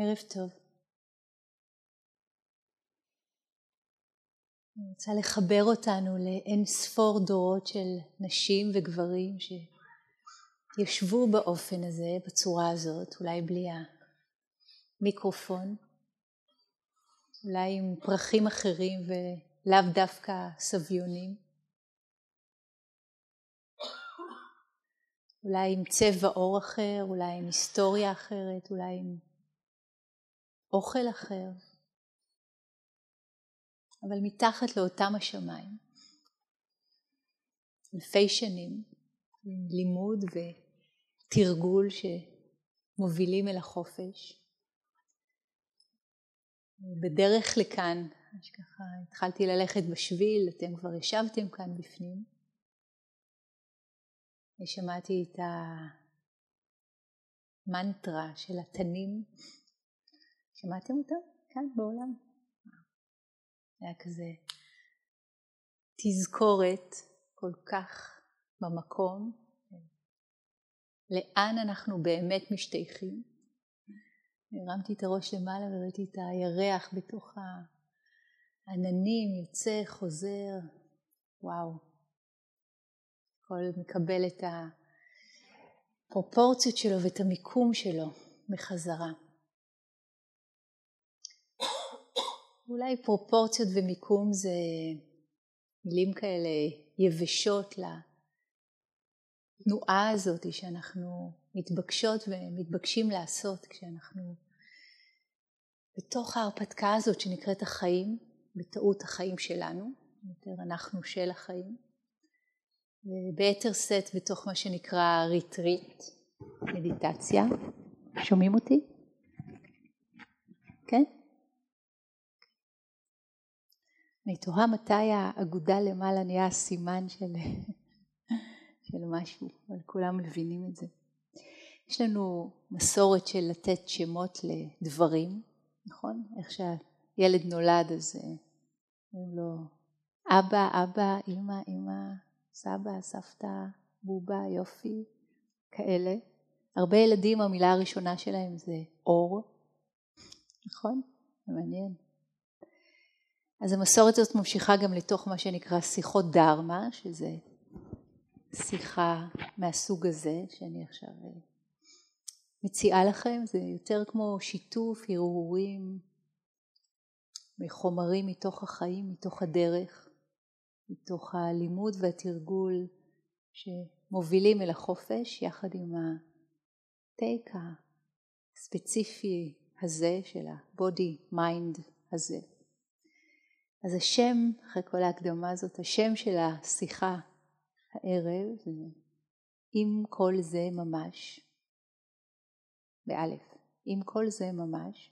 ערב טוב. אני רוצה לחבר אותנו לאין ספור דורות של נשים וגברים שישבו באופן הזה, בצורה הזאת, אולי בלי המיקרופון, אולי עם פרחים אחרים ולאו דווקא סביונים. אולי עם צבע עור אחר, אולי עם היסטוריה אחרת, אולי עם אוכל אחר, אבל מתחת לאותם השמיים, אלפי שנים, לימוד ותרגול שמובילים אל החופש. בדרך לכאן, ככה התחלתי ללכת בשביל, אתם כבר ישבתם כאן בפנים. ושמעתי את המנטרה של התנים. שמעתם אותה כאן בעולם? זה היה כזה תזכורת כל כך במקום, לאן אנחנו באמת משתייכים. הרמתי את הראש למעלה וראיתי את הירח בתוך העננים, יוצא, חוזר, וואו. הכל מקבל את הפרופורציות שלו ואת המיקום שלו בחזרה. אולי פרופורציות ומיקום זה מילים כאלה יבשות לתנועה הזאת שאנחנו מתבקשות ומתבקשים לעשות כשאנחנו בתוך ההרפתקה הזאת שנקראת החיים, בטעות החיים שלנו, יותר אנחנו של החיים. וביתר שאת בתוך מה שנקרא ריטריט, מדיטציה. שומעים אותי? כן? אני תוהה מתי האגודה למעלה נהיה סימן של, של משהו, אבל כולם מבינים את זה. יש לנו מסורת של לתת שמות לדברים, נכון? איך שהילד נולד אז אומרים לו אבא, אבא, אמא, אמא, סבא, סבתא, בובה, יופי, כאלה. הרבה ילדים המילה הראשונה שלהם זה אור, נכון? זה מעניין. אז המסורת הזאת ממשיכה גם לתוך מה שנקרא שיחות דרמה, שזה שיחה מהסוג הזה שאני עכשיו אה, מציעה לכם, זה יותר כמו שיתוף, הרהורים, מחומרים מתוך החיים, מתוך הדרך. מתוך הלימוד והתרגול שמובילים אל החופש יחד עם ה take הספציפי הזה של ה body mind הזה. אז השם, אחרי כל ההקדמה הזאת, השם של השיחה הערב אם כל זה ממש, באלף, אם כל זה ממש,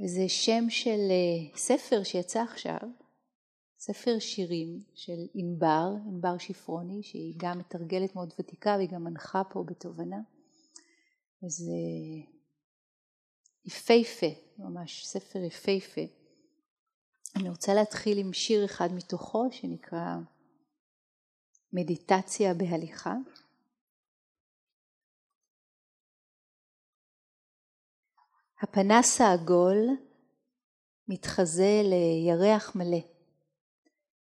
וזה שם של אה, ספר שיצא עכשיו, ספר שירים של ענבר, ענבר שפרוני, שהיא גם מתרגלת מאוד ותיקה והיא גם מנחה פה בתובנה. וזה יפהפה, ממש ספר יפהפה. אני רוצה להתחיל עם שיר אחד מתוכו שנקרא מדיטציה בהליכה. הפנס העגול מתחזה לירח מלא.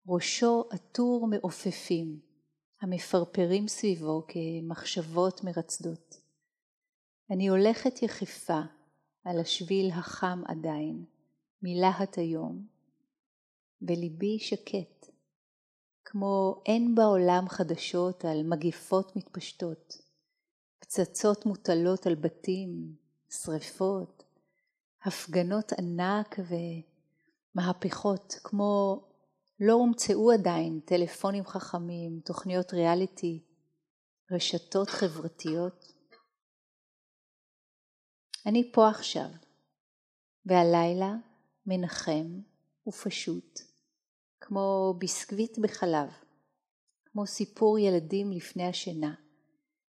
ראשו עטור מעופפים, המפרפרים סביבו כמחשבות מרצדות. אני הולכת יחפה על השביל החם עדיין, מלהט היום, וליבי שקט, כמו אין בעולם חדשות על מגיפות מתפשטות, פצצות מוטלות על בתים, שרפות, הפגנות ענק ומהפכות כמו לא הומצאו עדיין טלפונים חכמים, תוכניות ריאליטי, רשתות חברתיות. אני פה עכשיו, והלילה מנחם ופשוט, כמו ביסקוויט בחלב, כמו סיפור ילדים לפני השינה,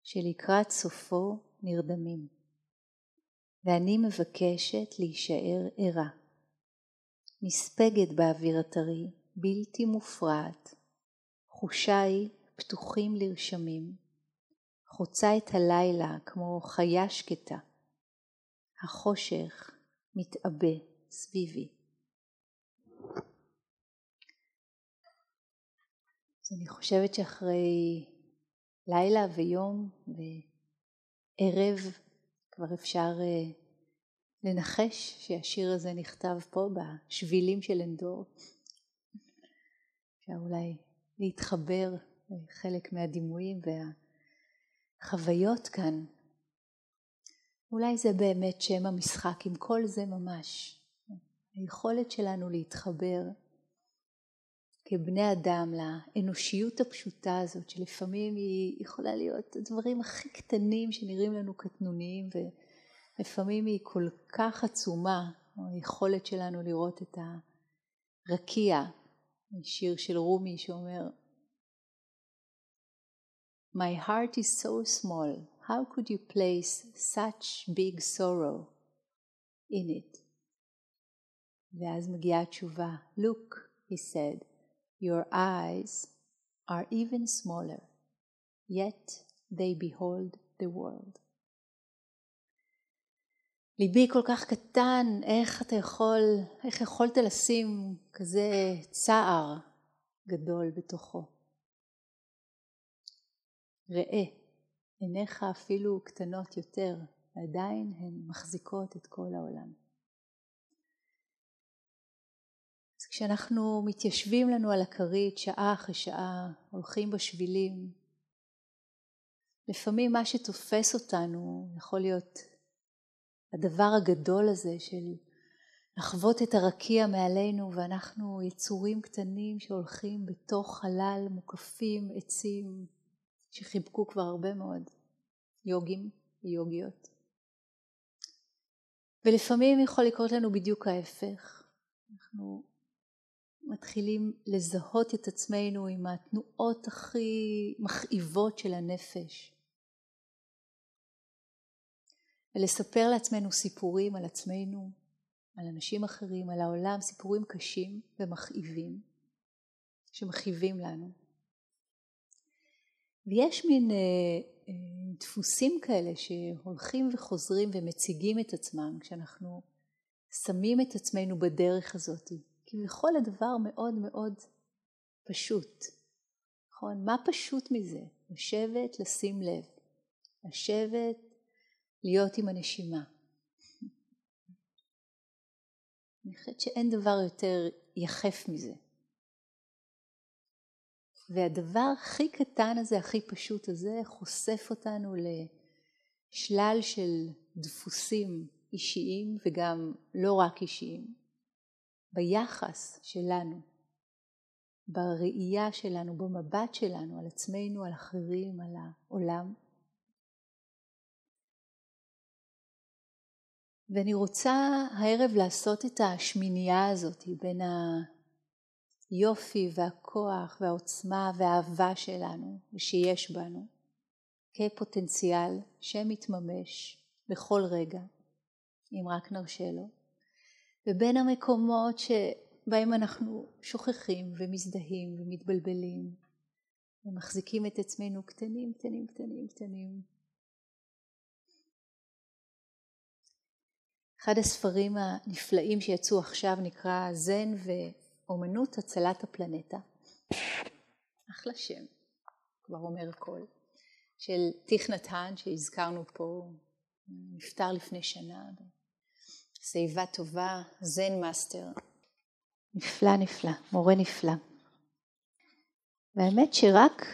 שלקראת סופו נרדמים. ואני מבקשת להישאר ערה, נספגת באוויר הטרי, בלתי מופרעת, חושיי פתוחים לרשמים, חוצה את הלילה כמו חיה שקטה, החושך מתעבה סביבי. אני חושבת שאחרי לילה ויום וערב כבר אפשר אה, לנחש שהשיר הזה נכתב פה בשבילים של אנדור. אפשר אולי להתחבר לחלק מהדימויים והחוויות כאן. אולי זה באמת שם המשחק, עם כל זה ממש. היכולת שלנו להתחבר כבני אדם לאנושיות הפשוטה הזאת, שלפעמים היא יכולה להיות הדברים הכי קטנים שנראים לנו קטנוניים, ולפעמים היא כל כך עצומה, היכולת שלנו לראות את הרקיע, שיר של רומי שאומר My heart is so small, how could you place such big sorrow in it? ואז מגיעה התשובה, Look, he said, your eyes are even smaller, yet they behold the world. ליבי כל כך קטן, איך אתה יכול, איך יכולת לשים כזה צער גדול בתוכו? ראה, עיניך אפילו קטנות יותר, ועדיין הן מחזיקות את כל העולם. כשאנחנו מתיישבים לנו על הכרית שעה אחרי שעה, הולכים בשבילים, לפעמים מה שתופס אותנו יכול להיות הדבר הגדול הזה של לחוות את הרקיע מעלינו ואנחנו יצורים קטנים שהולכים בתוך חלל מוקפים עצים שחיבקו כבר הרבה מאוד יוגים ויוגיות. ולפעמים יכול לקרות לנו בדיוק ההפך. אנחנו מתחילים לזהות את עצמנו עם התנועות הכי מכאיבות של הנפש. ולספר לעצמנו סיפורים על עצמנו, על אנשים אחרים, על העולם, סיפורים קשים ומכאיבים, שמכאיבים לנו. ויש מין אה, אה, דפוסים כאלה שהולכים וחוזרים ומציגים את עצמם כשאנחנו שמים את עצמנו בדרך הזאת. כביכול הדבר מאוד מאוד פשוט. נכון? מה פשוט מזה? לשבת, לשים לב. לשבת, להיות עם הנשימה. אני חושבת שאין דבר יותר יחף מזה. והדבר הכי קטן הזה, הכי פשוט הזה, חושף אותנו לשלל של דפוסים אישיים וגם לא רק אישיים, ביחס שלנו, בראייה שלנו, במבט שלנו על עצמנו, על אחרים, על העולם. ואני רוצה הערב לעשות את השמינייה הזאת בין היופי והכוח והעוצמה והאהבה שלנו ושיש בנו כפוטנציאל שמתממש בכל רגע, אם רק נרשה לו, ובין המקומות שבהם אנחנו שוכחים ומזדהים ומתבלבלים ומחזיקים את עצמנו קטנים, קטנים, קטנים, קטנים. אחד הספרים הנפלאים שיצאו עכשיו נקרא זן ואומנות הצלת הפלנטה. אחלה שם, כבר אומר הכל. של טיך נתן שהזכרנו פה, נפטר לפני שנה. שיבה טובה, זן master. נפלא נפלא, מורה נפלא. והאמת שרק,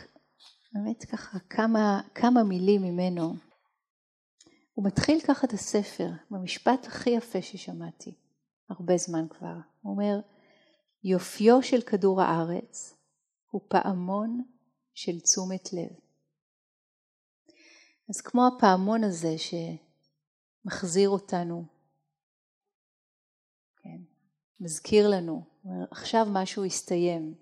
באמת ככה כמה, כמה מילים ממנו הוא מתחיל ככה את הספר, במשפט הכי יפה ששמעתי, הרבה זמן כבר. הוא אומר, יופיו של כדור הארץ הוא פעמון של תשומת לב. אז כמו הפעמון הזה שמחזיר אותנו, מזכיר לנו, אומר, עכשיו משהו הסתיים,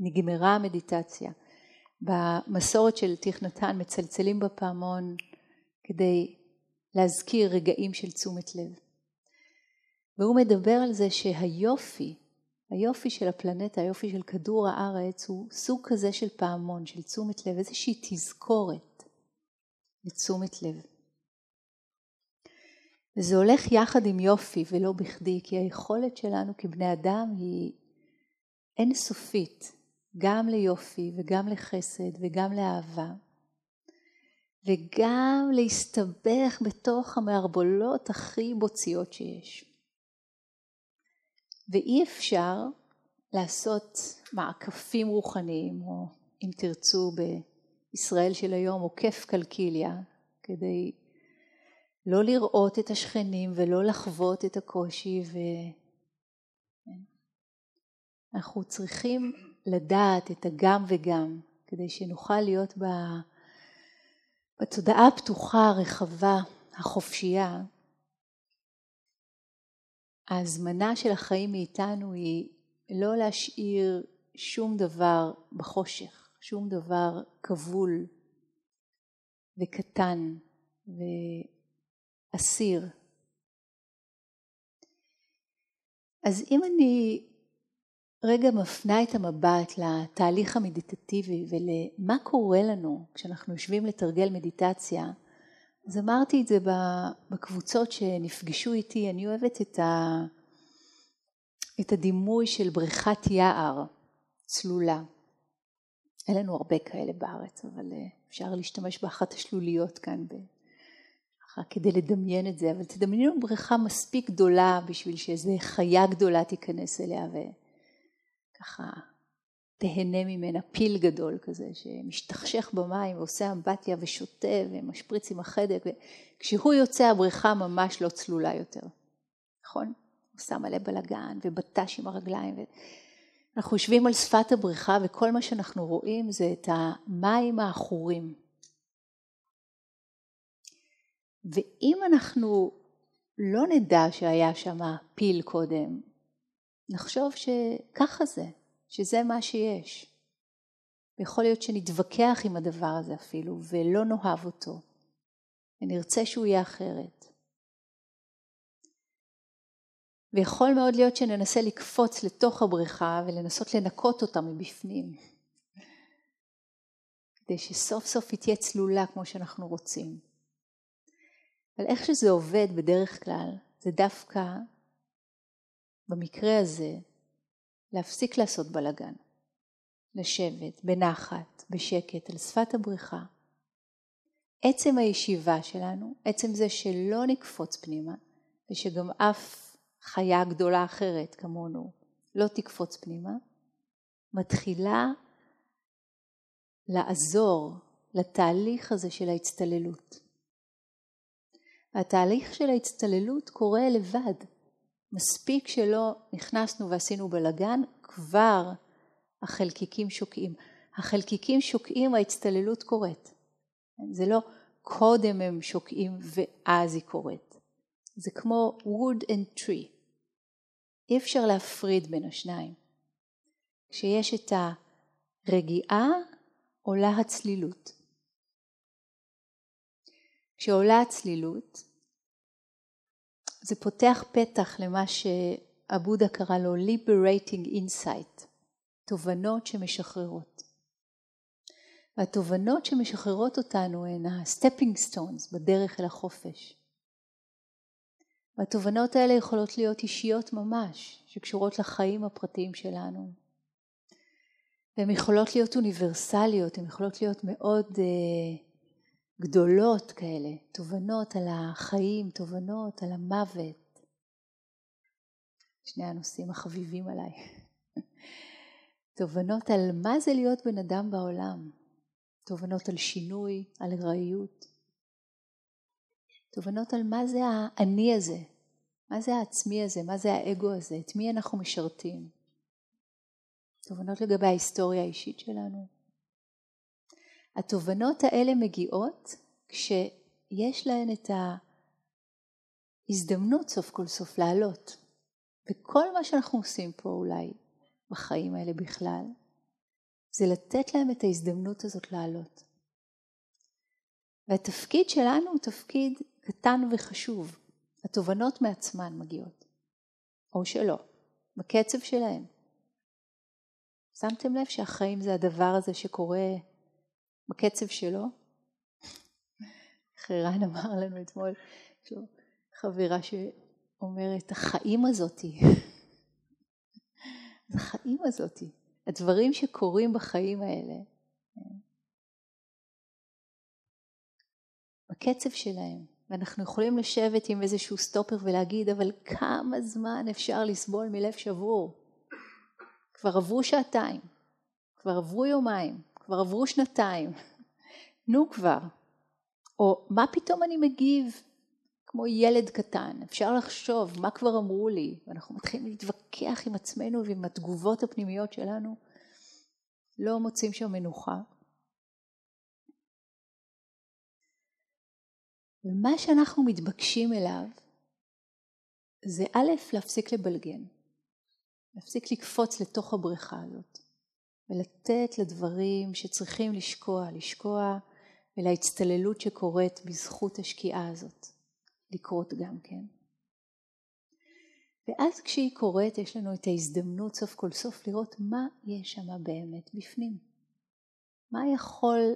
נגמרה המדיטציה. במסורת של תכנתן מצלצלים בפעמון כדי להזכיר רגעים של תשומת לב. והוא מדבר על זה שהיופי, היופי של הפלנטה, היופי של כדור הארץ הוא סוג כזה של פעמון, של תשומת לב, איזושהי תזכורת לתשומת לב. וזה הולך יחד עם יופי ולא בכדי, כי היכולת שלנו כבני אדם היא אינסופית, גם ליופי וגם לחסד וגם לאהבה, וגם להסתבך בתוך המערבולות הכי בוציות שיש. ואי אפשר לעשות מעקפים רוחניים, או אם תרצו בישראל של היום, עוקף קלקיליה, כדי לא לראות את השכנים ולא לחוות את הקושי ואנחנו כן. צריכים לדעת את הגם וגם כדי שנוכל להיות בתודעה הפתוחה, הרחבה, החופשייה. ההזמנה של החיים מאיתנו היא לא להשאיר שום דבר בחושך, שום דבר כבול וקטן אסיר. אז אם אני רגע מפנה את המבט לתהליך המדיטטיבי ולמה קורה לנו כשאנחנו יושבים לתרגל מדיטציה, אז אמרתי את זה בקבוצות שנפגשו איתי, אני אוהבת את, ה, את הדימוי של בריכת יער צלולה. אין לנו הרבה כאלה בארץ, אבל אה, אפשר להשתמש באחת השלוליות כאן ככה כדי לדמיין את זה, אבל תדמיינו בריכה מספיק גדולה בשביל שאיזה חיה גדולה תיכנס אליה וככה תהנה ממנה, פיל גדול כזה שמשתכשך במים ועושה אמבטיה ושותה ומשפריץ עם החדק וכשהוא יוצא הבריכה ממש לא צלולה יותר, נכון? הוא שם מלא בלאגן ובטש עם הרגליים ואנחנו יושבים על שפת הבריכה וכל מה שאנחנו רואים זה את המים העכורים ואם אנחנו לא נדע שהיה שם פיל קודם, נחשוב שככה זה, שזה מה שיש. יכול להיות שנתווכח עם הדבר הזה אפילו, ולא נאהב אותו, ונרצה שהוא יהיה אחרת. ויכול מאוד להיות שננסה לקפוץ לתוך הבריכה ולנסות לנקות אותה מבפנים, כדי שסוף סוף היא תהיה צלולה כמו שאנחנו רוצים. אבל איך שזה עובד בדרך כלל, זה דווקא במקרה הזה להפסיק לעשות בלאגן, לשבת בנחת, בשקט, על שפת הבריכה. עצם הישיבה שלנו, עצם זה שלא נקפוץ פנימה, ושגם אף חיה גדולה אחרת כמונו לא תקפוץ פנימה, מתחילה לעזור לתהליך הזה של ההצטללות. התהליך של ההצטללות קורה לבד. מספיק שלא נכנסנו ועשינו בלגן, כבר החלקיקים שוקעים. החלקיקים שוקעים, ההצטללות קורית. זה לא קודם הם שוקעים ואז היא קורית. זה כמו wood and tree. אי אפשר להפריד בין השניים. כשיש את הרגיעה עולה הצלילות. כשעולה הצלילות, זה פותח פתח למה שעבודה קרא לו liberating insight, תובנות שמשחררות. והתובנות שמשחררות אותנו הן ה-stepping stones בדרך אל החופש. והתובנות האלה יכולות להיות אישיות ממש, שקשורות לחיים הפרטיים שלנו. והן יכולות להיות אוניברסליות, הן יכולות להיות מאוד uh, גדולות כאלה, תובנות על החיים, תובנות על המוות. שני הנושאים החביבים עליי. תובנות על מה זה להיות בן אדם בעולם, תובנות על שינוי, על ראיות, תובנות על מה זה האני הזה, מה זה העצמי הזה, מה זה האגו הזה, את מי אנחנו משרתים. תובנות לגבי ההיסטוריה האישית שלנו, התובנות האלה מגיעות כשיש להן את ההזדמנות סוף כל סוף לעלות. וכל מה שאנחנו עושים פה אולי בחיים האלה בכלל, זה לתת להם את ההזדמנות הזאת לעלות. והתפקיד שלנו הוא תפקיד קטן וחשוב. התובנות מעצמן מגיעות, או שלא, בקצב שלהן. שמתם לב שהחיים זה הדבר הזה שקורה בקצב שלו. איך ערן אמר לנו אתמול, יש לו חברה שאומרת, החיים הזאתי, החיים הזאתי, הדברים שקורים בחיים האלה, בקצב שלהם, ואנחנו יכולים לשבת עם איזשהו סטופר ולהגיד, אבל כמה זמן אפשר לסבול מלב שבור? כבר עברו שעתיים, כבר עברו יומיים, כבר עברו שנתיים, נו כבר. או מה פתאום אני מגיב כמו ילד קטן, אפשר לחשוב מה כבר אמרו לי, ואנחנו מתחילים להתווכח עם עצמנו ועם התגובות הפנימיות שלנו, לא מוצאים שם מנוחה. ומה שאנחנו מתבקשים אליו זה א', להפסיק לבלגן, להפסיק לקפוץ לתוך הבריכה הזאת, ולתת לדברים שצריכים לשקוע, לשקוע ולהצטללות שקורית בזכות השקיעה הזאת, לקרות גם כן. ואז כשהיא קורית יש לנו את ההזדמנות סוף כל סוף לראות מה יש שם באמת בפנים. מה יכול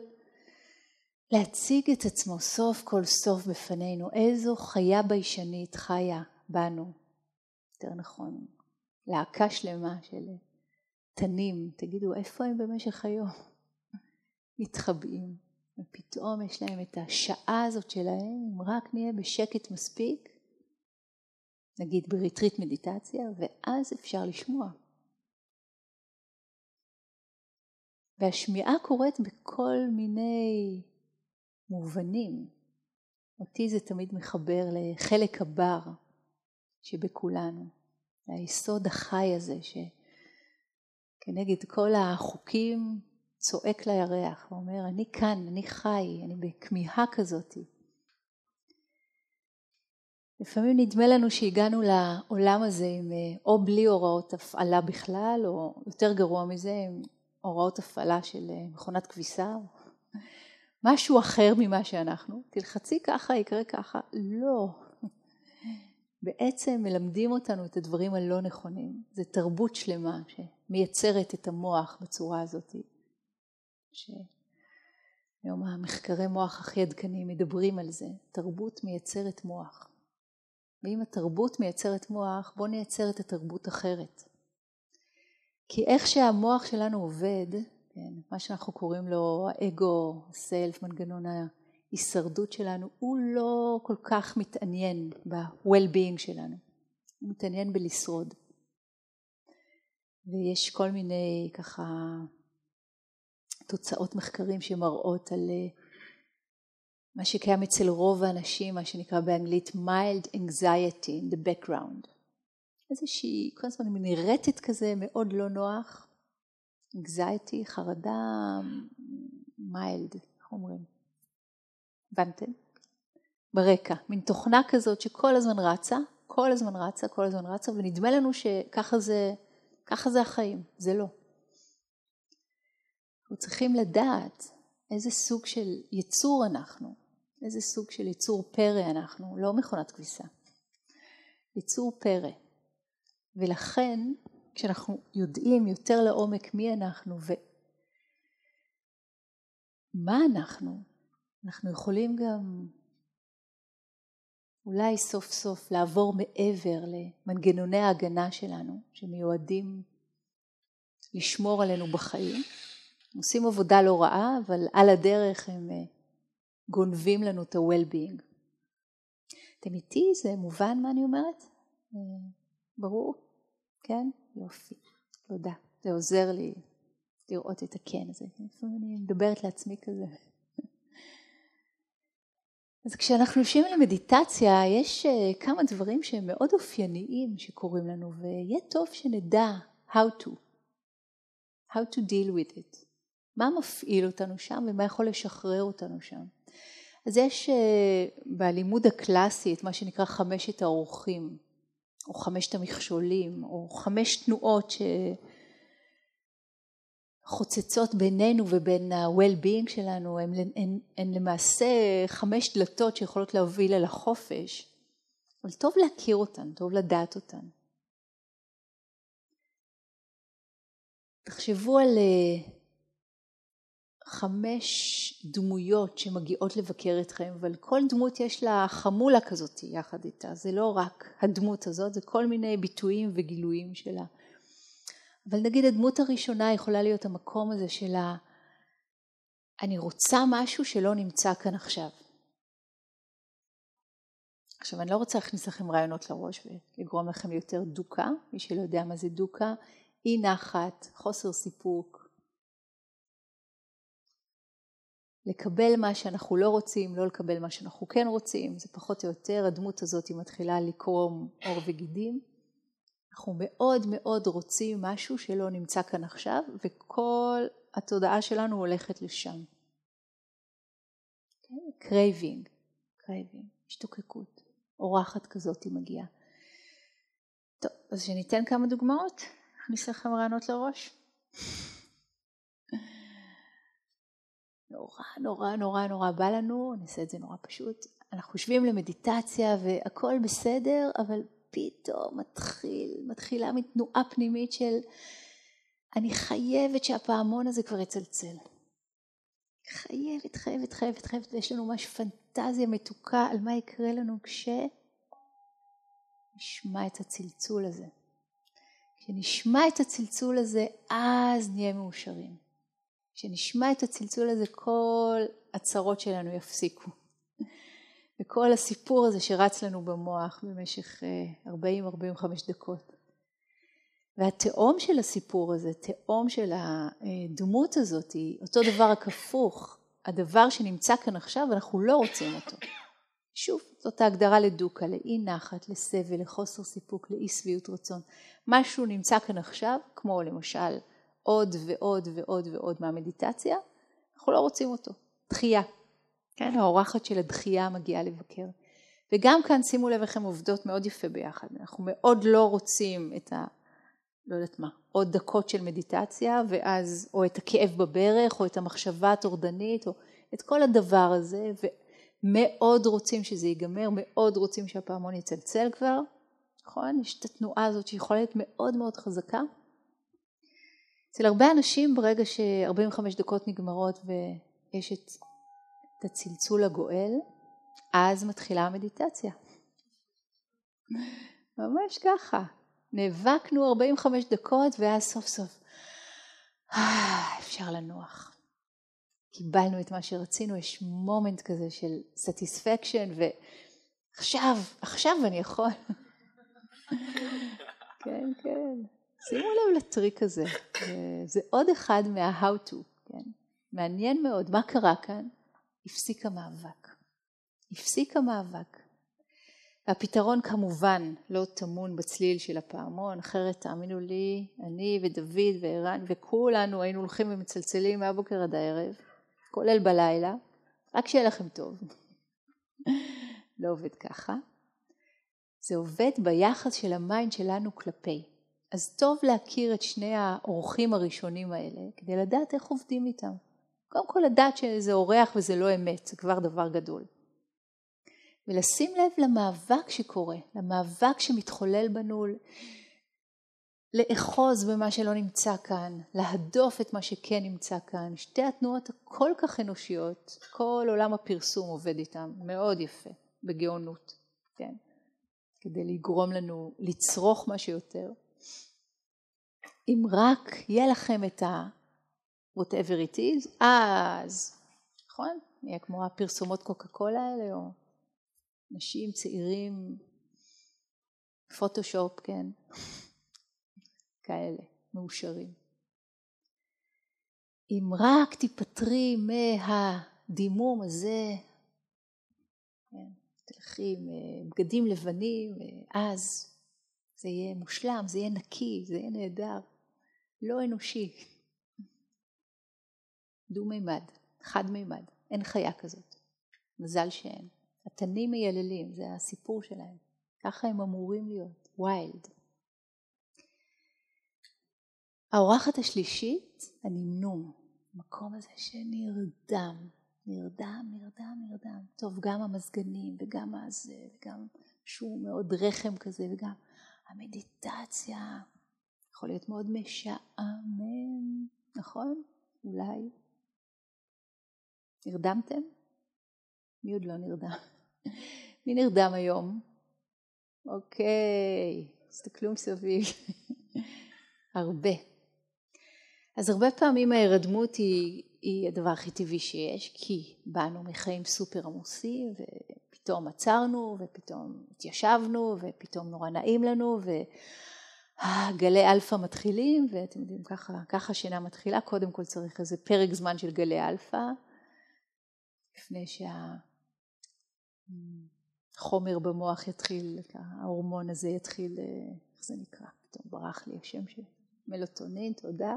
להציג את עצמו סוף כל סוף בפנינו, איזו חיה ביישנית חיה בנו, יותר נכון, להקה שלמה של תנים, תגידו איפה הם במשך היום? מתחבאים, ופתאום יש להם את השעה הזאת שלהם, אם רק נהיה בשקט מספיק, נגיד בריטריט מדיטציה, ואז אפשר לשמוע. והשמיעה קורית בכל מיני מובנים. אותי זה תמיד מחבר לחלק הבר שבכולנו, היסוד החי הזה שכנגד כל החוקים צועק לירח ואומר אני כאן, אני חי, אני בכמיהה כזאת. לפעמים נדמה לנו שהגענו לעולם הזה עם או בלי הוראות הפעלה בכלל או יותר גרוע מזה עם הוראות הפעלה של מכונת כביסה משהו אחר ממה שאנחנו, תלחצי ככה, יקרה ככה. לא. בעצם מלמדים אותנו את הדברים הלא נכונים. זו תרבות שלמה שמייצרת את המוח בצורה הזאת. שהיום המחקרי מוח הכי עדכניים מדברים על זה. תרבות מייצרת מוח. ואם התרבות מייצרת מוח, בואו נייצר את התרבות אחרת. כי איך שהמוח שלנו עובד, כן, מה שאנחנו קוראים לו האגו, הסלף, מנגנון ההישרדות שלנו, הוא לא כל כך מתעניין ב-well-being שלנו, הוא מתעניין בלשרוד. ויש כל מיני ככה תוצאות מחקרים שמראות על אה, מה שקיים אצל רוב האנשים, מה שנקרא באנגלית mild anxiety in the background. איזושהי, כל הזמן מין רטט כזה מאוד לא נוח, anxiety, חרדה מיילד, איך אומרים? הבנתם? ברקע, מין תוכנה כזאת שכל הזמן רצה, כל הזמן רצה, כל הזמן רצה, ונדמה לנו שככה זה, ככה זה החיים, זה לא. אנחנו צריכים לדעת איזה סוג של יצור אנחנו, איזה סוג של יצור פרא אנחנו, לא מכונת כביסה, יצור פרא. ולכן כשאנחנו יודעים יותר לעומק מי אנחנו ומה אנחנו, אנחנו יכולים גם אולי סוף סוף לעבור מעבר למנגנוני ההגנה שלנו שמיועדים לשמור עלינו בחיים. הם עושים עבודה לא רעה, אבל על הדרך הם אה, גונבים לנו את ה-well-being. אתם איתי? זה מובן מה אני אומרת? אה, ברור? כן? יופי, תודה. זה עוזר לי לראות את הכן הזה. לפעמים אני מדברת לעצמי כזה. אז כשאנחנו יושבים למדיטציה, יש אה, כמה דברים שהם מאוד אופייניים שקורים לנו, ויהיה טוב שנדע how to, how to deal with it. מה מפעיל אותנו שם ומה יכול לשחרר אותנו שם. אז יש אה, בלימוד הקלאסי את מה שנקרא חמשת האורחים. או חמשת המכשולים, או חמש תנועות שחוצצות בינינו ובין ה-well-being שלנו, הן, הן, הן למעשה חמש דלתות שיכולות להוביל אל החופש, אבל טוב להכיר אותן, טוב לדעת אותן. תחשבו על אה, חמש דמויות שמגיעות לבקר אתכם, אבל כל דמות יש לה חמולה כזאת יחד איתה, זה לא רק הדמות הזאת, זה כל מיני ביטויים וגילויים שלה. אבל נגיד הדמות הראשונה יכולה להיות המקום הזה של ה... אני רוצה משהו שלא נמצא כאן עכשיו. עכשיו אני לא רוצה להכניס לכם רעיונות לראש ולגרום לכם יותר דוקה, מי שלא יודע מה זה דוקה, אי נחת, חוסר סיפוק, לקבל מה שאנחנו לא רוצים, לא לקבל מה שאנחנו כן רוצים, זה פחות או יותר הדמות הזאת מתחילה לקרום עור וגידים. אנחנו מאוד מאוד רוצים משהו שלא נמצא כאן עכשיו, וכל התודעה שלנו הולכת לשם. craving, craving, השתוקקות, אורחת כזאת היא מגיעה. טוב, אז שניתן כמה דוגמאות, נכניס לכם רעיונות לראש. נורא נורא נורא נורא בא לנו, נעשה את זה נורא פשוט. אנחנו יושבים למדיטציה והכל בסדר, אבל פתאום מתחיל, מתחילה מתנועה פנימית של אני חייבת שהפעמון הזה כבר יצלצל. חייבת, חייבת, חייבת, חייבת, ויש לנו ממש פנטזיה מתוקה על מה יקרה לנו כשנשמע את הצלצול הזה. כשנשמע את הצלצול הזה, אז נהיה מאושרים. כשנשמע את הצלצול הזה, כל הצרות שלנו יפסיקו. וכל הסיפור הזה שרץ לנו במוח במשך 40-45 אה, דקות. והתהום של הסיפור הזה, תהום של הדמות הזאת, היא אותו דבר רק הפוך. הדבר שנמצא כאן עכשיו, אנחנו לא רוצים אותו. שוב, זאת ההגדרה לדוקה, לאי נחת, לסבל, לחוסר סיפוק, לאי שביעות רצון. משהו נמצא כאן עכשיו, כמו למשל עוד ועוד ועוד ועוד מהמדיטציה, אנחנו לא רוצים אותו. דחייה. כן, האורחת של הדחייה מגיעה לבקר. וגם כאן שימו לב איך הן עובדות מאוד יפה ביחד. אנחנו מאוד לא רוצים את ה... לא יודעת מה, עוד דקות של מדיטציה, ואז, או את הכאב בברך, או את המחשבה הטורדנית, או את כל הדבר הזה, ומאוד רוצים שזה ייגמר, מאוד רוצים שהפעמון יצלצל כבר, נכון? יש את התנועה הזאת שיכולה להיות מאוד מאוד חזקה. אצל הרבה אנשים ברגע ש-45 דקות נגמרות ויש את, את הצלצול הגואל, אז מתחילה המדיטציה. ממש ככה. נאבקנו 45 דקות ואז סוף סוף אה, אפשר לנוח. קיבלנו את מה שרצינו, יש מומנט כזה של satisfaction ועכשיו, עכשיו אני יכול. כן, כן. שימו לב לטריק הזה, זה עוד אחד מה-how to, כן? מעניין מאוד, מה קרה כאן? הפסיק המאבק. הפסיק המאבק. והפתרון כמובן לא טמון בצליל של הפעמון, אחרת תאמינו לי, אני ודוד וערן וכולנו היינו הולכים ומצלצלים מהבוקר עד הערב, כולל בלילה, רק שיהיה לכם טוב. לא עובד ככה. זה עובד ביחס של ה mind שלנו כלפי. אז טוב להכיר את שני האורחים הראשונים האלה, כדי לדעת איך עובדים איתם. קודם כל לדעת שזה אורח וזה לא אמת, זה כבר דבר גדול. ולשים לב למאבק שקורה, למאבק שמתחולל בנו, לאחוז במה שלא נמצא כאן, להדוף את מה שכן נמצא כאן. שתי התנועות הכל כך אנושיות, כל עולם הפרסום עובד איתם מאוד יפה, בגאונות, כן? כדי לגרום לנו לצרוך מה שיותר. אם רק יהיה לכם את ה- whatever it is, אז, נכון? יהיה כמו הפרסומות קוקה קולה האלה, או נשים צעירים, פוטושופ, כן, כאלה, מאושרים. אם רק תיפטרי מהדימום הזה, כן, תלכי עם אה, בגדים לבנים, אה, אז זה יהיה מושלם, זה יהיה נקי, זה יהיה נהדר, לא אנושי. דו-מימד, חד-מימד, אין חיה כזאת. מזל שאין. התנים מייללים, זה הסיפור שלהם. ככה הם אמורים להיות, ויילד. האורחת השלישית, הנמנום, המקום הזה שנרדם, נרדם, נרדם, נרדם. טוב, גם המזגנים וגם הזה, וגם שהוא מאוד רחם כזה, וגם המדיטציה, יכול להיות מאוד משעמם, נכון? אולי. נרדמתם? מי עוד לא נרדם? מי נרדם היום? אוקיי, תסתכלו מסביב. הרבה. אז הרבה פעמים ההירדמות היא, היא הדבר הכי טבעי שיש, כי באנו מחיים סופר עמוסים, ופתאום עצרנו, ופתאום התיישבנו, ופתאום נורא נעים לנו, וגלי אלפא מתחילים, ואתם יודעים, ככה, ככה שינה מתחילה, קודם כל צריך איזה פרק זמן של גלי אלפא, לפני שהחומר במוח יתחיל, ההורמון הזה יתחיל, איך זה נקרא? פתאום ברח לי השם של מלוטונין, תודה.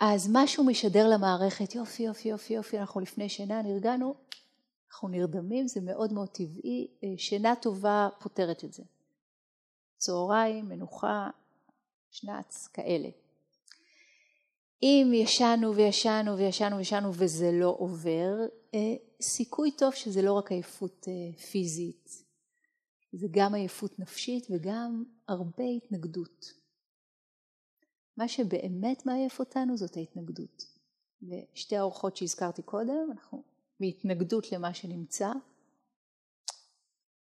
אז משהו משדר למערכת, יופי, יופי, יופי, יופי, אנחנו לפני שינה, נרגענו, אנחנו נרדמים, זה מאוד מאוד טבעי, שינה טובה פותרת את זה. צהריים, מנוחה, שנץ, כאלה. אם ישנו וישנו וישנו וישנו וזה לא עובר, סיכוי טוב שזה לא רק עייפות פיזית, זה גם עייפות נפשית וגם הרבה התנגדות. מה שבאמת מעייף אותנו זאת ההתנגדות. ושתי האורחות שהזכרתי קודם, אנחנו בהתנגדות למה שנמצא.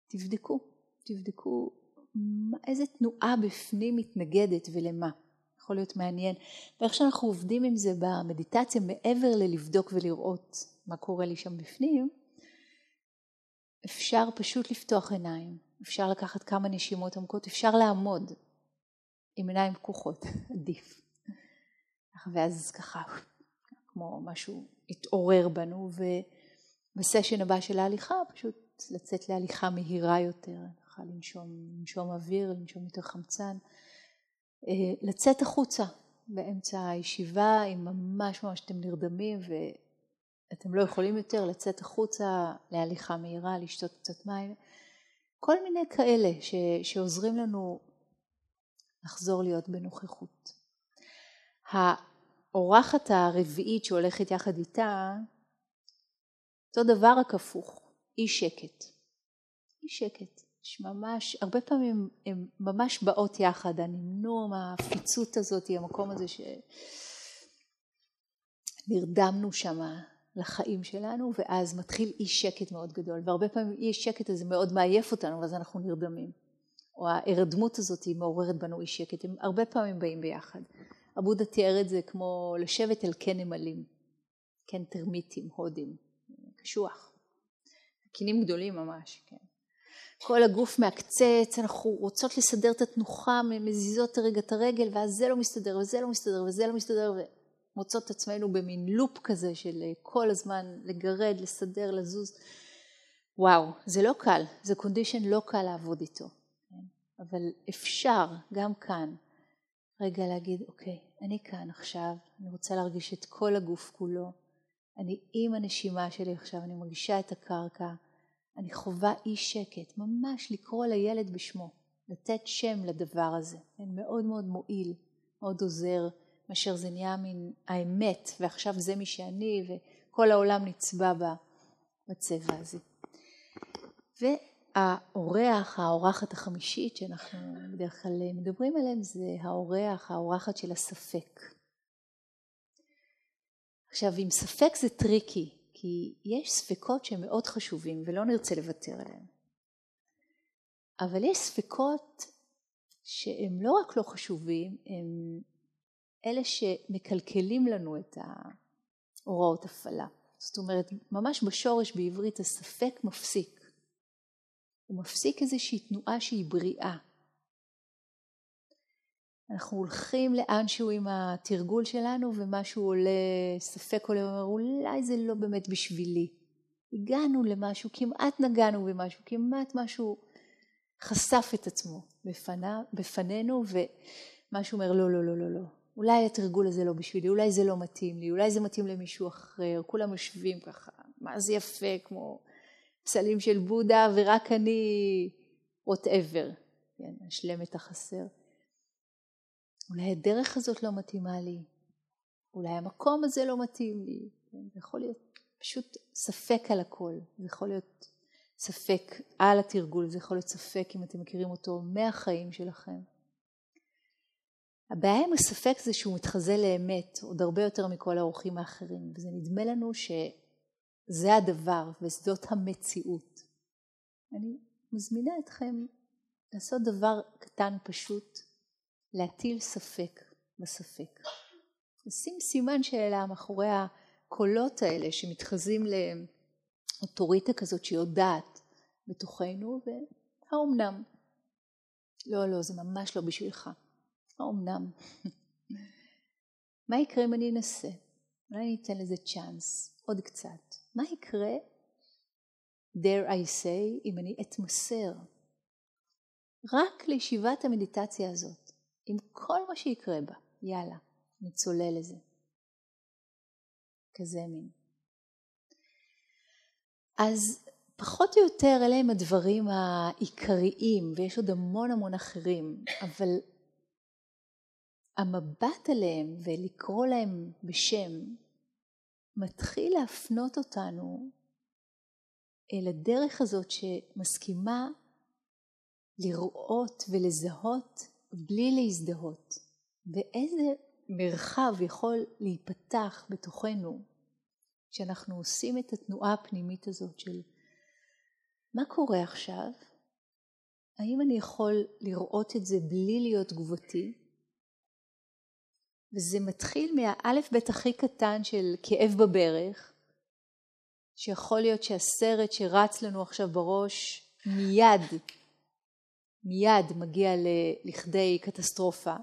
תבדקו, תבדקו איזה תנועה בפנים מתנגדת ולמה. יכול להיות מעניין. ואיך שאנחנו עובדים עם זה במדיטציה, מעבר ללבדוק ולראות מה קורה לי שם בפנים, אפשר פשוט לפתוח עיניים, אפשר לקחת כמה נשימות עמוקות, אפשר לעמוד עם עיניים פקוחות, עדיף. ואז ככה, כמו משהו התעורר בנו, ובסשן הבא של ההליכה פשוט לצאת להליכה מהירה יותר, ככה לנשום, לנשום אוויר, לנשום יותר חמצן, לצאת החוצה באמצע הישיבה, אם ממש ממש אתם נרדמים ואתם לא יכולים יותר לצאת החוצה להליכה מהירה, לשתות קצת מים, כל מיני כאלה ש, שעוזרים לנו לחזור להיות בנוכחות. האורחת הרביעית שהולכת יחד איתה, אותו דבר רק הפוך, אי שקט. אי שקט. ממש, הרבה פעמים הן ממש באות יחד, הנמנום, הפיצות הזאת, המקום הזה שנרדמנו שם לחיים שלנו, ואז מתחיל אי שקט מאוד גדול, והרבה פעמים אי שקט הזה מאוד מעייף אותנו, ואז אנחנו נרדמים. או ההירדמות הזאת היא מעוררת בנו אי שקט, הם הרבה פעמים באים ביחד. הבודה תיאר את זה כמו לשבת על קן נמלים, קן טרמיטים, הודים, קשוח. קינים גדולים ממש, כן. כל הגוף מעקצץ, אנחנו רוצות לסדר את התנוחה, מזיזות רגע את הרגל, ואז זה לא מסתדר, וזה לא מסתדר, וזה לא מסתדר, ומוצאות את עצמנו במין לופ כזה של כל הזמן לגרד, לסדר, לזוז. וואו, זה לא קל, זה קונדישן לא קל לעבוד איתו. אבל אפשר גם כאן רגע להגיד, אוקיי, אני כאן עכשיו, אני רוצה להרגיש את כל הגוף כולו, אני עם הנשימה שלי עכשיו, אני מרגישה את הקרקע, אני חווה אי שקט, ממש לקרוא לילד בשמו, לתת שם לדבר הזה, כן, מאוד מאוד מועיל, מאוד עוזר, מאשר זה נהיה מן האמת, ועכשיו זה מי שאני, וכל העולם נצבע בצבע הזה. האורח, האורחת החמישית שאנחנו בדרך כלל מדברים עליהם זה האורח, האורחת של הספק. עכשיו עם ספק זה tricky, כי יש ספקות שהם מאוד חשובים ולא נרצה לוותר עליהם. אבל יש ספקות שהם לא רק לא חשובים, הם אלה שמקלקלים לנו את ההוראות הפעלה. זאת אומרת, ממש בשורש בעברית הספק מפסיק. הוא מפסיק איזושהי תנועה שהיא בריאה. אנחנו הולכים לאנשהו עם התרגול שלנו ומשהו עולה, ספק עולה ואומר אולי זה לא באמת בשבילי. הגענו למשהו, כמעט נגענו במשהו, כמעט משהו חשף את עצמו בפנה, בפנינו ומשהו אומר לא, לא, לא, לא, לא. אולי התרגול הזה לא בשבילי, אולי זה לא מתאים לי, אולי זה מתאים למישהו אחר, כולם יושבים ככה, מה זה יפה, כמו פסלים של בודה ורק אני whatever, כן, אשלם את החסר. אולי הדרך הזאת לא מתאימה לי, אולי המקום הזה לא מתאים לי, כן, זה יכול להיות פשוט ספק על הכל, זה יכול להיות ספק על התרגול, זה יכול להיות ספק אם אתם מכירים אותו מהחיים שלכם. הבעיה עם הספק זה שהוא מתחזה לאמת עוד הרבה יותר מכל האורחים האחרים, וזה נדמה לנו שזה הדבר וזאת המציאות. אני מזמינה אתכם לעשות דבר קטן פשוט, להטיל ספק בספק. לשים סימן שאלה מאחורי הקולות האלה שמתחזים לאוטוריטה כזאת שיודעת בתוכנו, והאומנם? לא, לא, זה ממש לא בשבילך. האומנם? מה יקרה אם אני אנסה? אולי אני אתן לזה צ'אנס, עוד קצת. מה יקרה, dare I say, אם אני אתמסר רק לישיבת המדיטציה הזאת, עם כל מה שיקרה בה, יאללה, נצולל לזה. כזה מין. אז פחות או יותר אלה הם הדברים העיקריים, ויש עוד המון המון אחרים, אבל המבט עליהם ולקרוא להם בשם מתחיל להפנות אותנו אל הדרך הזאת שמסכימה לראות ולזהות בלי להזדהות, ואיזה מרחב יכול להיפתח בתוכנו כשאנחנו עושים את התנועה הפנימית הזאת של מה קורה עכשיו? האם אני יכול לראות את זה בלי להיות תגובתי? וזה מתחיל מהאלף בית הכי קטן של כאב בברך, שיכול להיות שהסרט שרץ לנו עכשיו בראש מיד, מיד מגיע לכדי קטסטרופה.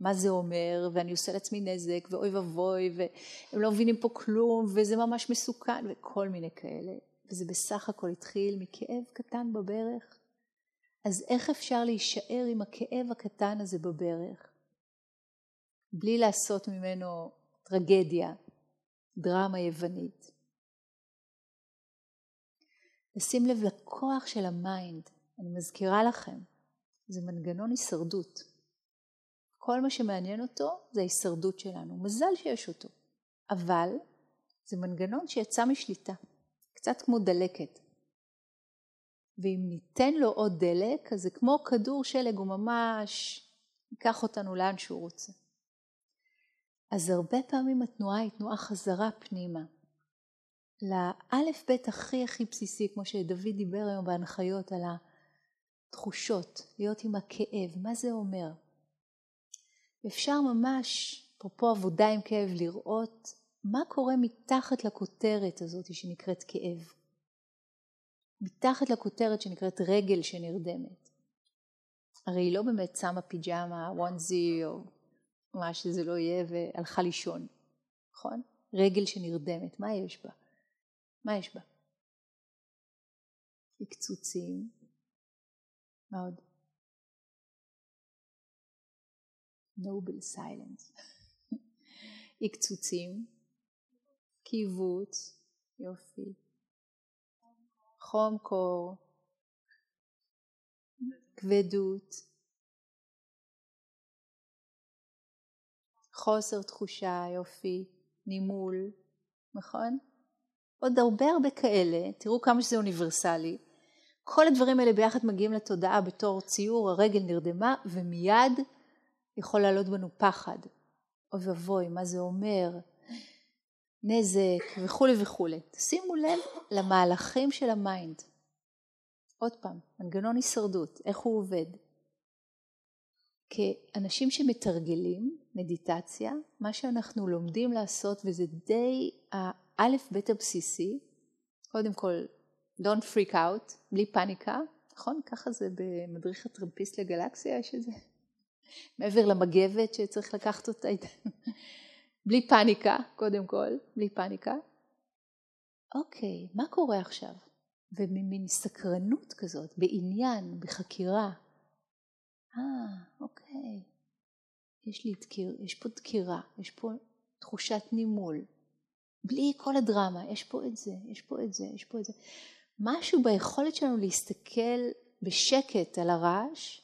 מה זה אומר, ואני עושה לעצמי נזק, ואוי ואבוי, והם לא מבינים פה כלום, וזה ממש מסוכן, וכל מיני כאלה. וזה בסך הכל התחיל מכאב קטן בברך. אז איך אפשר להישאר עם הכאב הקטן הזה בברך? בלי לעשות ממנו טרגדיה, דרמה יוונית. לשים לב לכוח של ה mind, אני מזכירה לכם, זה מנגנון הישרדות. כל מה שמעניין אותו זה ההישרדות שלנו, מזל שיש אותו, אבל זה מנגנון שיצא משליטה, קצת כמו דלקת. ואם ניתן לו עוד דלק, אז זה כמו כדור שלג, הוא ממש ייקח אותנו לאן שהוא רוצה. אז הרבה פעמים התנועה היא תנועה חזרה פנימה. לאלף בית הכי הכי בסיסי, כמו שדוד דיבר היום בהנחיות על התחושות, להיות עם הכאב, מה זה אומר? אפשר ממש, אפרופו עבודה עם כאב, לראות מה קורה מתחת לכותרת הזאת שנקראת כאב. מתחת לכותרת שנקראת רגל שנרדמת. הרי היא לא באמת שמה פיג'מה, וונזי או מה שזה לא יהיה והלכה לישון, נכון? רגל שנרדמת, מה יש בה? מה יש בה? קצוצים, מה עוד? noble silence. קצוצים, קיבוץ, יופי, חום קור, כבדות, חוסר תחושה, יופי, נימול, נכון? עוד הרבה הרבה כאלה, תראו כמה שזה אוניברסלי. כל הדברים האלה ביחד מגיעים לתודעה בתור ציור, הרגל נרדמה, ומיד יכול לעלות בנו פחד. אוי ואבוי, מה זה אומר? נזק וכולי וכולי. שימו לב למהלכים של ה mind. עוד פעם, מנגנון הישרדות, איך הוא עובד. כאנשים שמתרגלים מדיטציה, מה שאנחנו לומדים לעשות, וזה די האלף בית הבסיסי, קודם כל, don't freak out, בלי פאניקה, נכון? ככה זה במדריך הטרמפיסט לגלקסיה, יש את. מעבר למגבת שצריך לקחת אותה איתנו. בלי פאניקה, קודם כל, בלי פאניקה. אוקיי, מה קורה עכשיו? וממין סקרנות כזאת, בעניין, בחקירה. אה, אוקיי. יש לי דקיר, יש פה דקירה, יש פה תחושת נימול. בלי כל הדרמה, יש פה את זה, יש פה את זה, יש פה את זה. משהו ביכולת שלנו להסתכל בשקט על הרעש,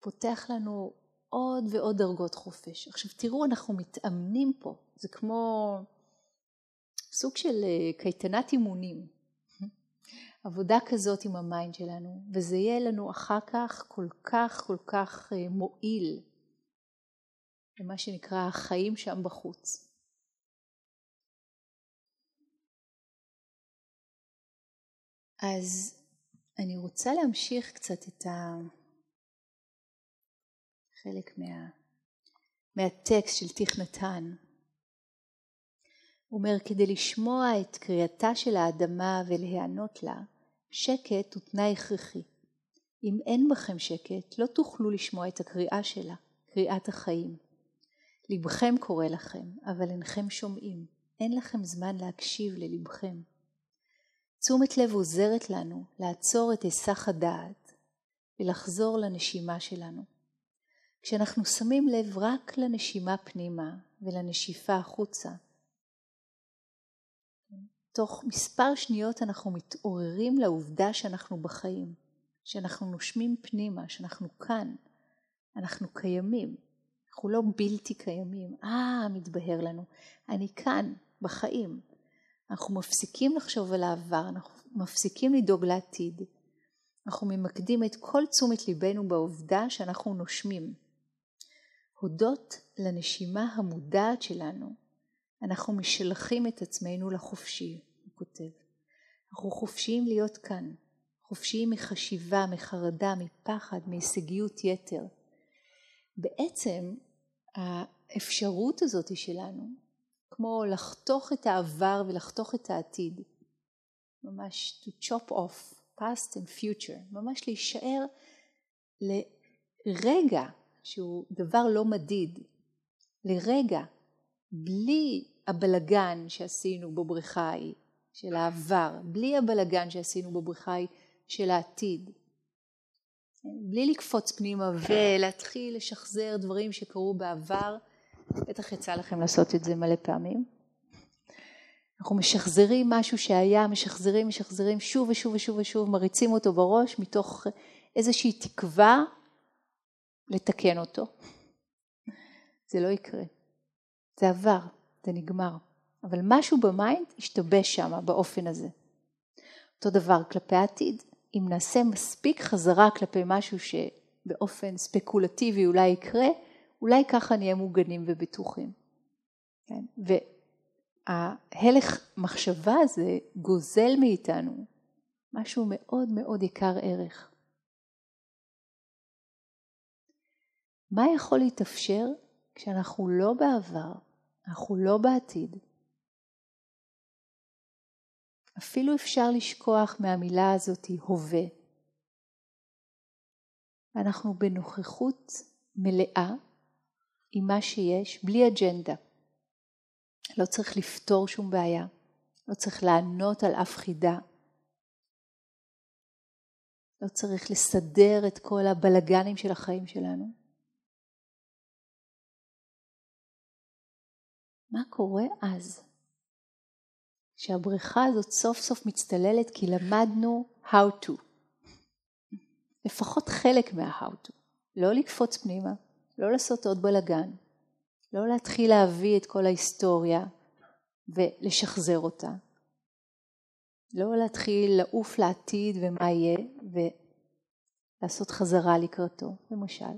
פותח לנו עוד ועוד דרגות חופש. עכשיו תראו, אנחנו מתאמנים פה, זה כמו סוג של אה, קייטנת אימונים. עבודה כזאת עם ה mind שלנו, וזה יהיה לנו אחר כך כל כך כל כך אה, מועיל למה שנקרא החיים שם בחוץ. אז אני רוצה להמשיך קצת את החלק מה... מהטקסט של תיך נתן. הוא אומר, כדי לשמוע את קריאתה של האדמה ולהיענות לה, שקט הוא תנאי הכרחי. אם אין בכם שקט, לא תוכלו לשמוע את הקריאה שלה, קריאת החיים. לבכם קורא לכם, אבל אינכם שומעים. אין לכם זמן להקשיב ללבכם. תשומת לב עוזרת לנו לעצור את היסח הדעת ולחזור לנשימה שלנו. כשאנחנו שמים לב רק לנשימה פנימה ולנשיפה החוצה, תוך מספר שניות אנחנו מתעוררים לעובדה שאנחנו בחיים, שאנחנו נושמים פנימה, שאנחנו כאן, אנחנו קיימים, אנחנו לא בלתי קיימים. אה, מתבהר לנו, אני כאן, בחיים. אנחנו מפסיקים לחשוב על העבר, אנחנו מפסיקים לדאוג לעתיד. אנחנו ממקדים את כל תשומת ליבנו בעובדה שאנחנו נושמים. הודות לנשימה המודעת שלנו, אנחנו משלחים את עצמנו לחופשי, הוא כותב. אנחנו חופשיים להיות כאן, חופשיים מחשיבה, מחרדה, מפחד, מהישגיות יתר. בעצם האפשרות הזאת שלנו, כמו לחתוך את העבר ולחתוך את העתיד, ממש to chop off past and future, ממש להישאר לרגע שהוא דבר לא מדיד, לרגע, בלי הבלגן שעשינו בבריכה ההיא של העבר, בלי הבלגן שעשינו בבריכה ההיא של העתיד, בלי לקפוץ פנימה ולהתחיל לשחזר דברים שקרו בעבר, בטח יצא לכם לעשות את זה מלא פעמים. אנחנו משחזרים משהו שהיה, משחזרים, משחזרים שוב ושוב ושוב ושוב, מריצים אותו בראש מתוך איזושהי תקווה לתקן אותו. זה לא יקרה. זה עבר, זה נגמר. אבל משהו ב mind השתבש שם באופן הזה. אותו דבר כלפי העתיד. אם נעשה מספיק חזרה כלפי משהו שבאופן ספקולטיבי אולי יקרה, אולי ככה נהיה מוגנים ובטוחים. כן? וההלך מחשבה הזה גוזל מאיתנו משהו מאוד מאוד יקר ערך. מה יכול להתאפשר כשאנחנו לא בעבר, אנחנו לא בעתיד? אפילו אפשר לשכוח מהמילה הזאת הווה. אנחנו בנוכחות מלאה עם מה שיש, בלי אג'נדה. לא צריך לפתור שום בעיה, לא צריך לענות על אף חידה, לא צריך לסדר את כל הבלגנים של החיים שלנו. מה קורה אז? שהבריכה הזאת סוף סוף מצטללת כי למדנו how to. לפחות חלק מה-how to. לא לקפוץ פנימה, לא לעשות עוד בלאגן, לא להתחיל להביא את כל ההיסטוריה ולשחזר אותה. לא להתחיל לעוף לעתיד ומה יהיה ולעשות חזרה לקראתו, למשל.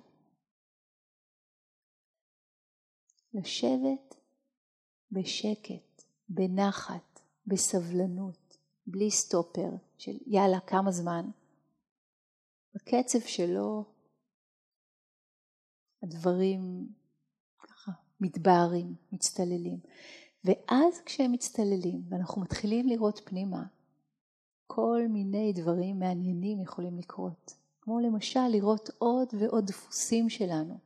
לשבת בשקט, בנחת, בסבלנות, בלי סטופר של יאללה כמה זמן. בקצב שלו הדברים ככה מתבהרים, מצטללים. ואז כשהם מצטללים ואנחנו מתחילים לראות פנימה, כל מיני דברים מעניינים יכולים לקרות. כמו למשל לראות עוד ועוד דפוסים שלנו.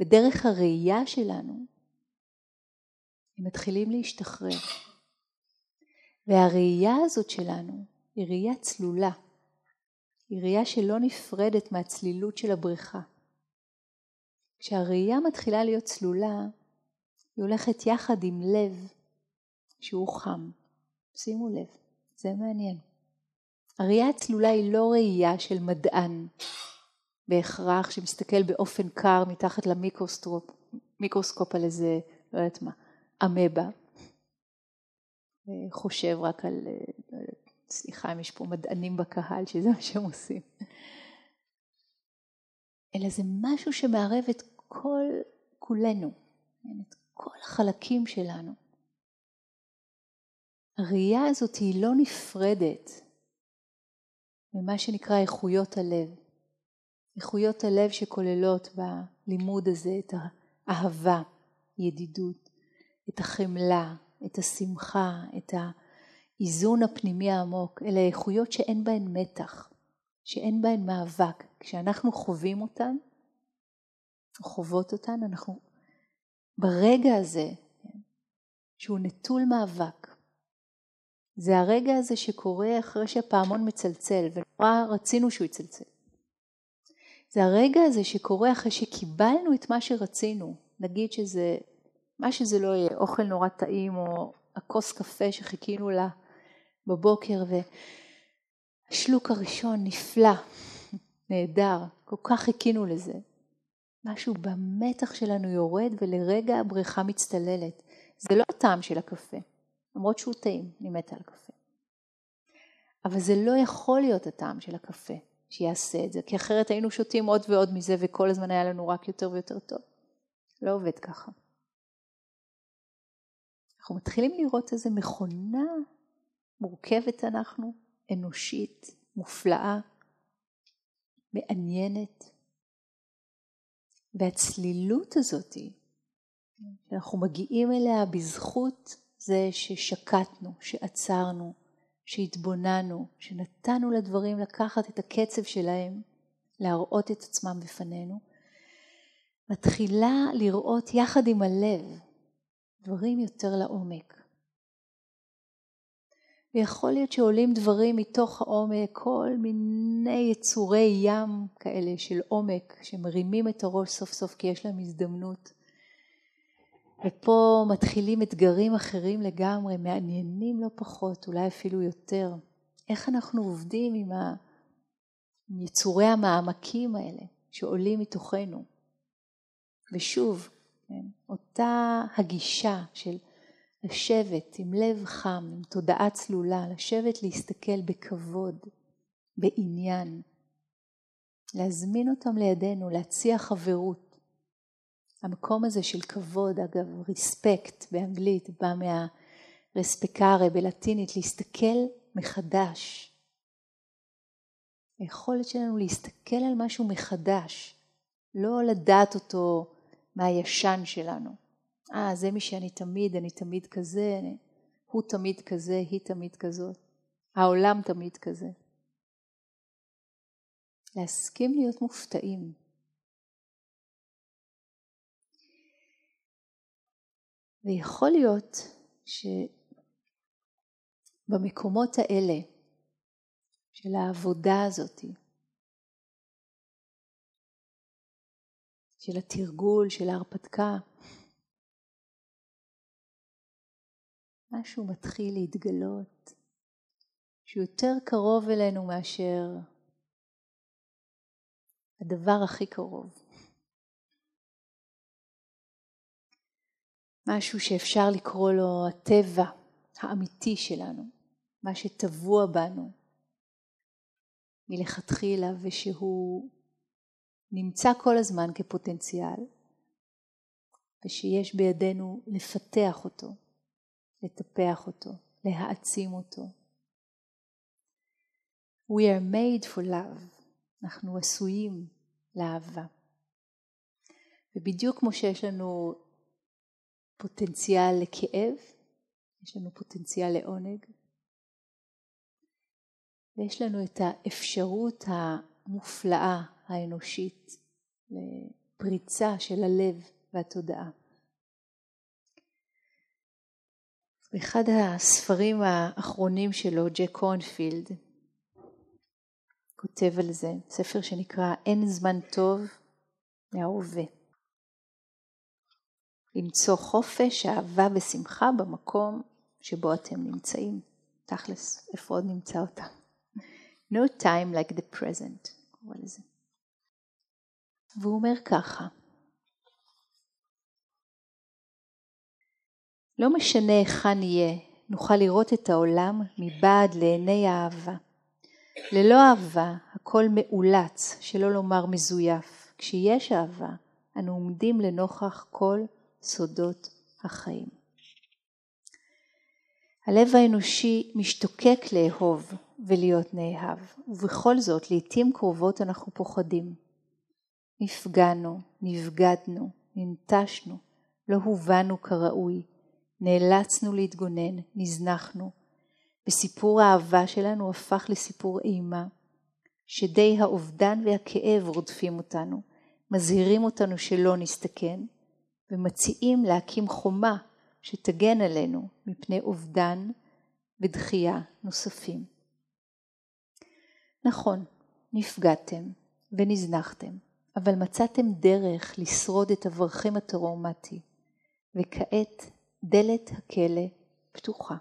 ודרך הראייה שלנו הם מתחילים להשתחרר. והראייה הזאת שלנו היא ראייה צלולה. היא ראייה שלא נפרדת מהצלילות של הבריכה. כשהראייה מתחילה להיות צלולה, היא הולכת יחד עם לב שהוא חם. שימו לב, זה מעניין. הראייה הצלולה היא לא ראייה של מדען בהכרח שמסתכל באופן קר מתחת למיקרוסקופ על איזה, לא יודעת מה, אמבה, חושב רק על, לא סליחה אם יש פה מדענים בקהל שזה מה שהם עושים, אלא זה משהו שמערב את כל כולנו, את כל החלקים שלנו. הראייה הזאת היא לא נפרדת ממה שנקרא איכויות הלב. איכויות הלב שכוללות בלימוד הזה את האהבה, ידידות, את החמלה, את השמחה, את האיזון הפנימי העמוק. אלה איכויות שאין בהן מתח, שאין בהן מאבק. כשאנחנו חווים אותן, או חוות אותן, אנחנו ברגע הזה, שהוא נטול מאבק, זה הרגע הזה שקורה אחרי שהפעמון מצלצל, ונורא רצינו שהוא יצלצל. זה הרגע הזה שקורה אחרי שקיבלנו את מה שרצינו, נגיד שזה, מה שזה לא יהיה, אוכל נורא טעים או הכוס קפה שחיכינו לה בבוקר והשלוק הראשון נפלא, נהדר, כל כך חיכינו לזה. משהו במתח שלנו יורד ולרגע הבריכה מצטללת. זה לא הטעם של הקפה, למרות שהוא טעים, אני מתה על קפה. אבל זה לא יכול להיות הטעם של הקפה שיעשה את זה, כי אחרת היינו שותים עוד ועוד מזה וכל הזמן היה לנו רק יותר ויותר טוב. לא עובד ככה. אנחנו מתחילים לראות איזה מכונה מורכבת אנחנו, אנושית, מופלאה, מעניינת. והצלילות הזאת, שאנחנו מגיעים אליה בזכות זה ששקטנו, שעצרנו, שהתבוננו, שנתנו לדברים לקחת את הקצב שלהם, להראות את עצמם בפנינו, מתחילה לראות יחד עם הלב דברים יותר לעומק. ויכול להיות שעולים דברים מתוך העומק, כל מיני יצורי ים כאלה של עומק, שמרימים את הראש סוף סוף כי יש להם הזדמנות. ופה מתחילים אתגרים אחרים לגמרי, מעניינים לא פחות, אולי אפילו יותר. איך אנחנו עובדים עם יצורי המעמקים האלה שעולים מתוכנו. ושוב, כן, אותה הגישה של לשבת עם לב חם, עם תודעה צלולה, לשבת להסתכל בכבוד, בעניין, להזמין אותם לידינו, להציע חברות. המקום הזה של כבוד, אגב, ריספקט באנגלית, בא מהרספקארה בלטינית, להסתכל מחדש. היכולת שלנו להסתכל על משהו מחדש, לא לדעת אותו מהישן שלנו. אה, זה מי שאני תמיד, אני תמיד כזה, הוא תמיד כזה, היא תמיד כזאת, העולם תמיד כזה. להסכים להיות מופתעים. ויכול להיות שבמקומות האלה של העבודה הזאתי, של התרגול, של ההרפתקה. משהו מתחיל להתגלות, שהוא יותר קרוב אלינו מאשר הדבר הכי קרוב. משהו שאפשר לקרוא לו הטבע האמיתי שלנו, מה שטבוע בנו מלכתחילה ושהוא נמצא כל הזמן כפוטנציאל, ושיש בידינו לפתח אותו, לטפח אותו, להעצים אותו. We are made for love, אנחנו עשויים לאהבה. ובדיוק כמו שיש לנו פוטנציאל לכאב, יש לנו פוטנציאל לעונג, ויש לנו את האפשרות המופלאה האנושית לפריצה של הלב והתודעה. באחד הספרים האחרונים שלו, ג'ק קורנפילד, כותב על זה, ספר שנקרא אין זמן טוב מההווה. למצוא חופש, אהבה ושמחה במקום שבו אתם נמצאים. תכלס, איפה עוד נמצא אותם? No time like the present, קורא לזה. והוא אומר ככה, לא משנה היכן נהיה, נוכל לראות את העולם מבעד לעיני האהבה. ללא אהבה הכל מאולץ, שלא לומר מזויף. כשיש אהבה, אנו עומדים לנוכח כל סודות החיים. הלב האנושי משתוקק לאהוב ולהיות נאהב, ובכל זאת לעתים קרובות אנחנו פוחדים. נפגענו, נבגדנו, ננטשנו, לא הובנו כראוי, נאלצנו להתגונן, נזנחנו, וסיפור האהבה שלנו הפך לסיפור אימה, שדי האובדן והכאב רודפים אותנו, מזהירים אותנו שלא נסתכן, ומציעים להקים חומה שתגן עלינו מפני אובדן ודחייה נוספים. נכון, נפגעתם ונזנחתם, אבל מצאתם דרך לשרוד את אברכם הטראומטי, וכעת דלת הכלא פתוחה.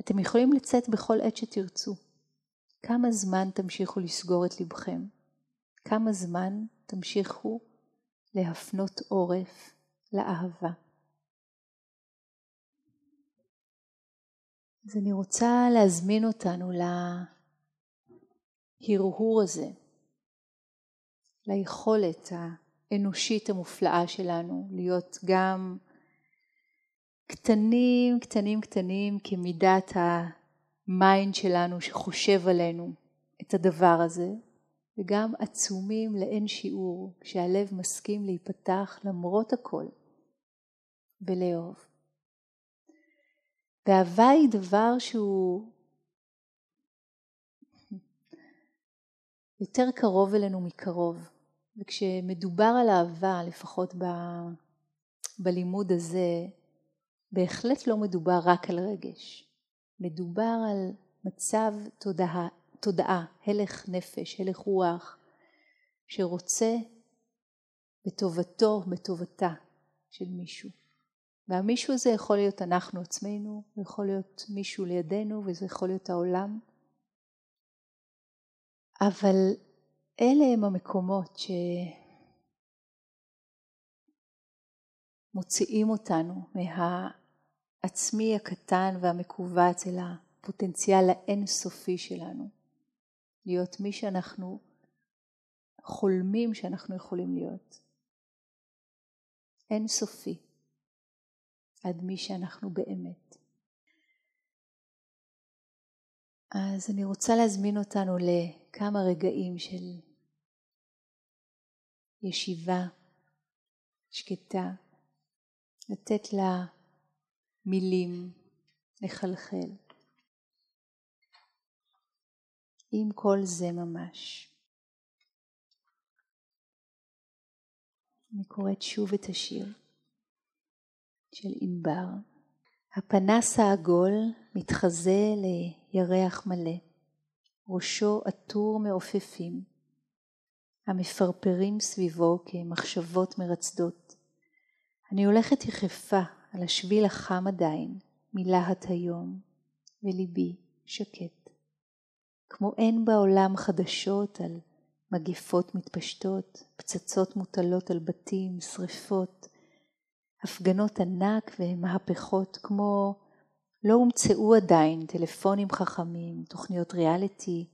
אתם יכולים לצאת בכל עת שתרצו. כמה זמן תמשיכו לסגור את לבכם? כמה זמן תמשיכו להפנות עורף לאהבה? אז אני רוצה להזמין אותנו להרהור הזה, ליכולת האנושית המופלאה שלנו להיות גם קטנים, קטנים, קטנים כמידת ה mind שלנו שחושב עלינו את הדבר הזה, וגם עצומים לאין שיעור כשהלב מסכים להיפתח למרות הכל ולאהוב. ואהבה היא דבר שהוא יותר קרוב אלינו מקרוב. וכשמדובר על אהבה, לפחות ב... בלימוד הזה, בהחלט לא מדובר רק על רגש. מדובר על מצב תודעה, תודעה, הלך נפש, הלך רוח, שרוצה בטובתו, בטובתה של מישהו. והמישהו הזה יכול להיות אנחנו עצמנו, יכול להיות מישהו לידינו וזה יכול להיות העולם. אבל אלה הם המקומות שמוציאים אותנו מהעצמי הקטן והמכווץ אל הפוטנציאל האינסופי שלנו. להיות מי שאנחנו חולמים שאנחנו יכולים להיות. אינסופי. עד מי שאנחנו באמת. אז אני רוצה להזמין אותנו לכמה רגעים של ישיבה שקטה, לתת לה מילים לחלחל. עם כל זה ממש. אני קוראת שוב את השיר. של ענבר. הפנס העגול מתחזה לירח מלא, ראשו עטור מעופפים, המפרפרים סביבו כמחשבות מרצדות. אני הולכת יחפה על השביל החם עדיין, מלהט היום, וליבי שקט. כמו אין בעולם חדשות על מגפות מתפשטות, פצצות מוטלות על בתים, שרפות, הפגנות ענק ומהפכות כמו לא הומצאו עדיין טלפונים חכמים, תוכניות ריאליטי,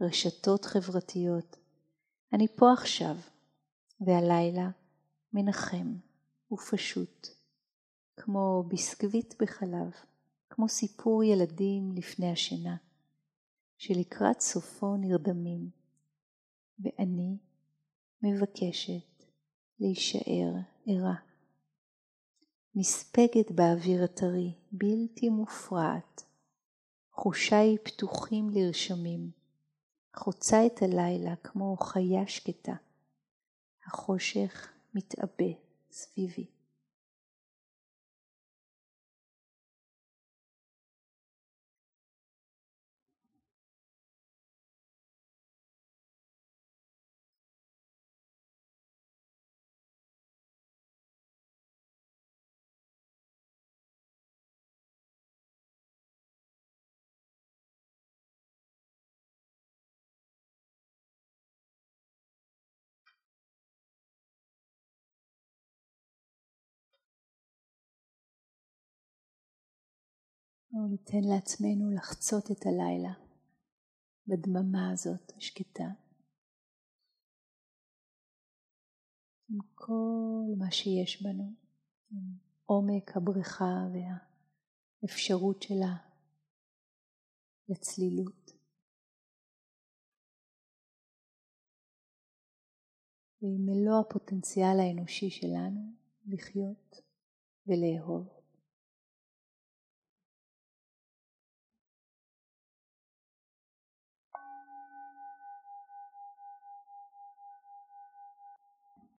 רשתות חברתיות. אני פה עכשיו, והלילה מנחם ופשוט, כמו ביסקוויט בחלב, כמו סיפור ילדים לפני השינה, שלקראת סופו נרדמים, ואני מבקשת להישאר ערה. נספגת באוויר הטרי, בלתי מופרעת. חושיי פתוחים לרשמים, חוצה את הלילה כמו חיה שקטה. החושך מתעבה סביבי. בואו ניתן לעצמנו לחצות את הלילה בדממה הזאת השקטה. עם כל מה שיש בנו, עם עומק הבריכה והאפשרות שלה לצלילות. ועם מלוא הפוטנציאל האנושי שלנו לחיות ולאהוב.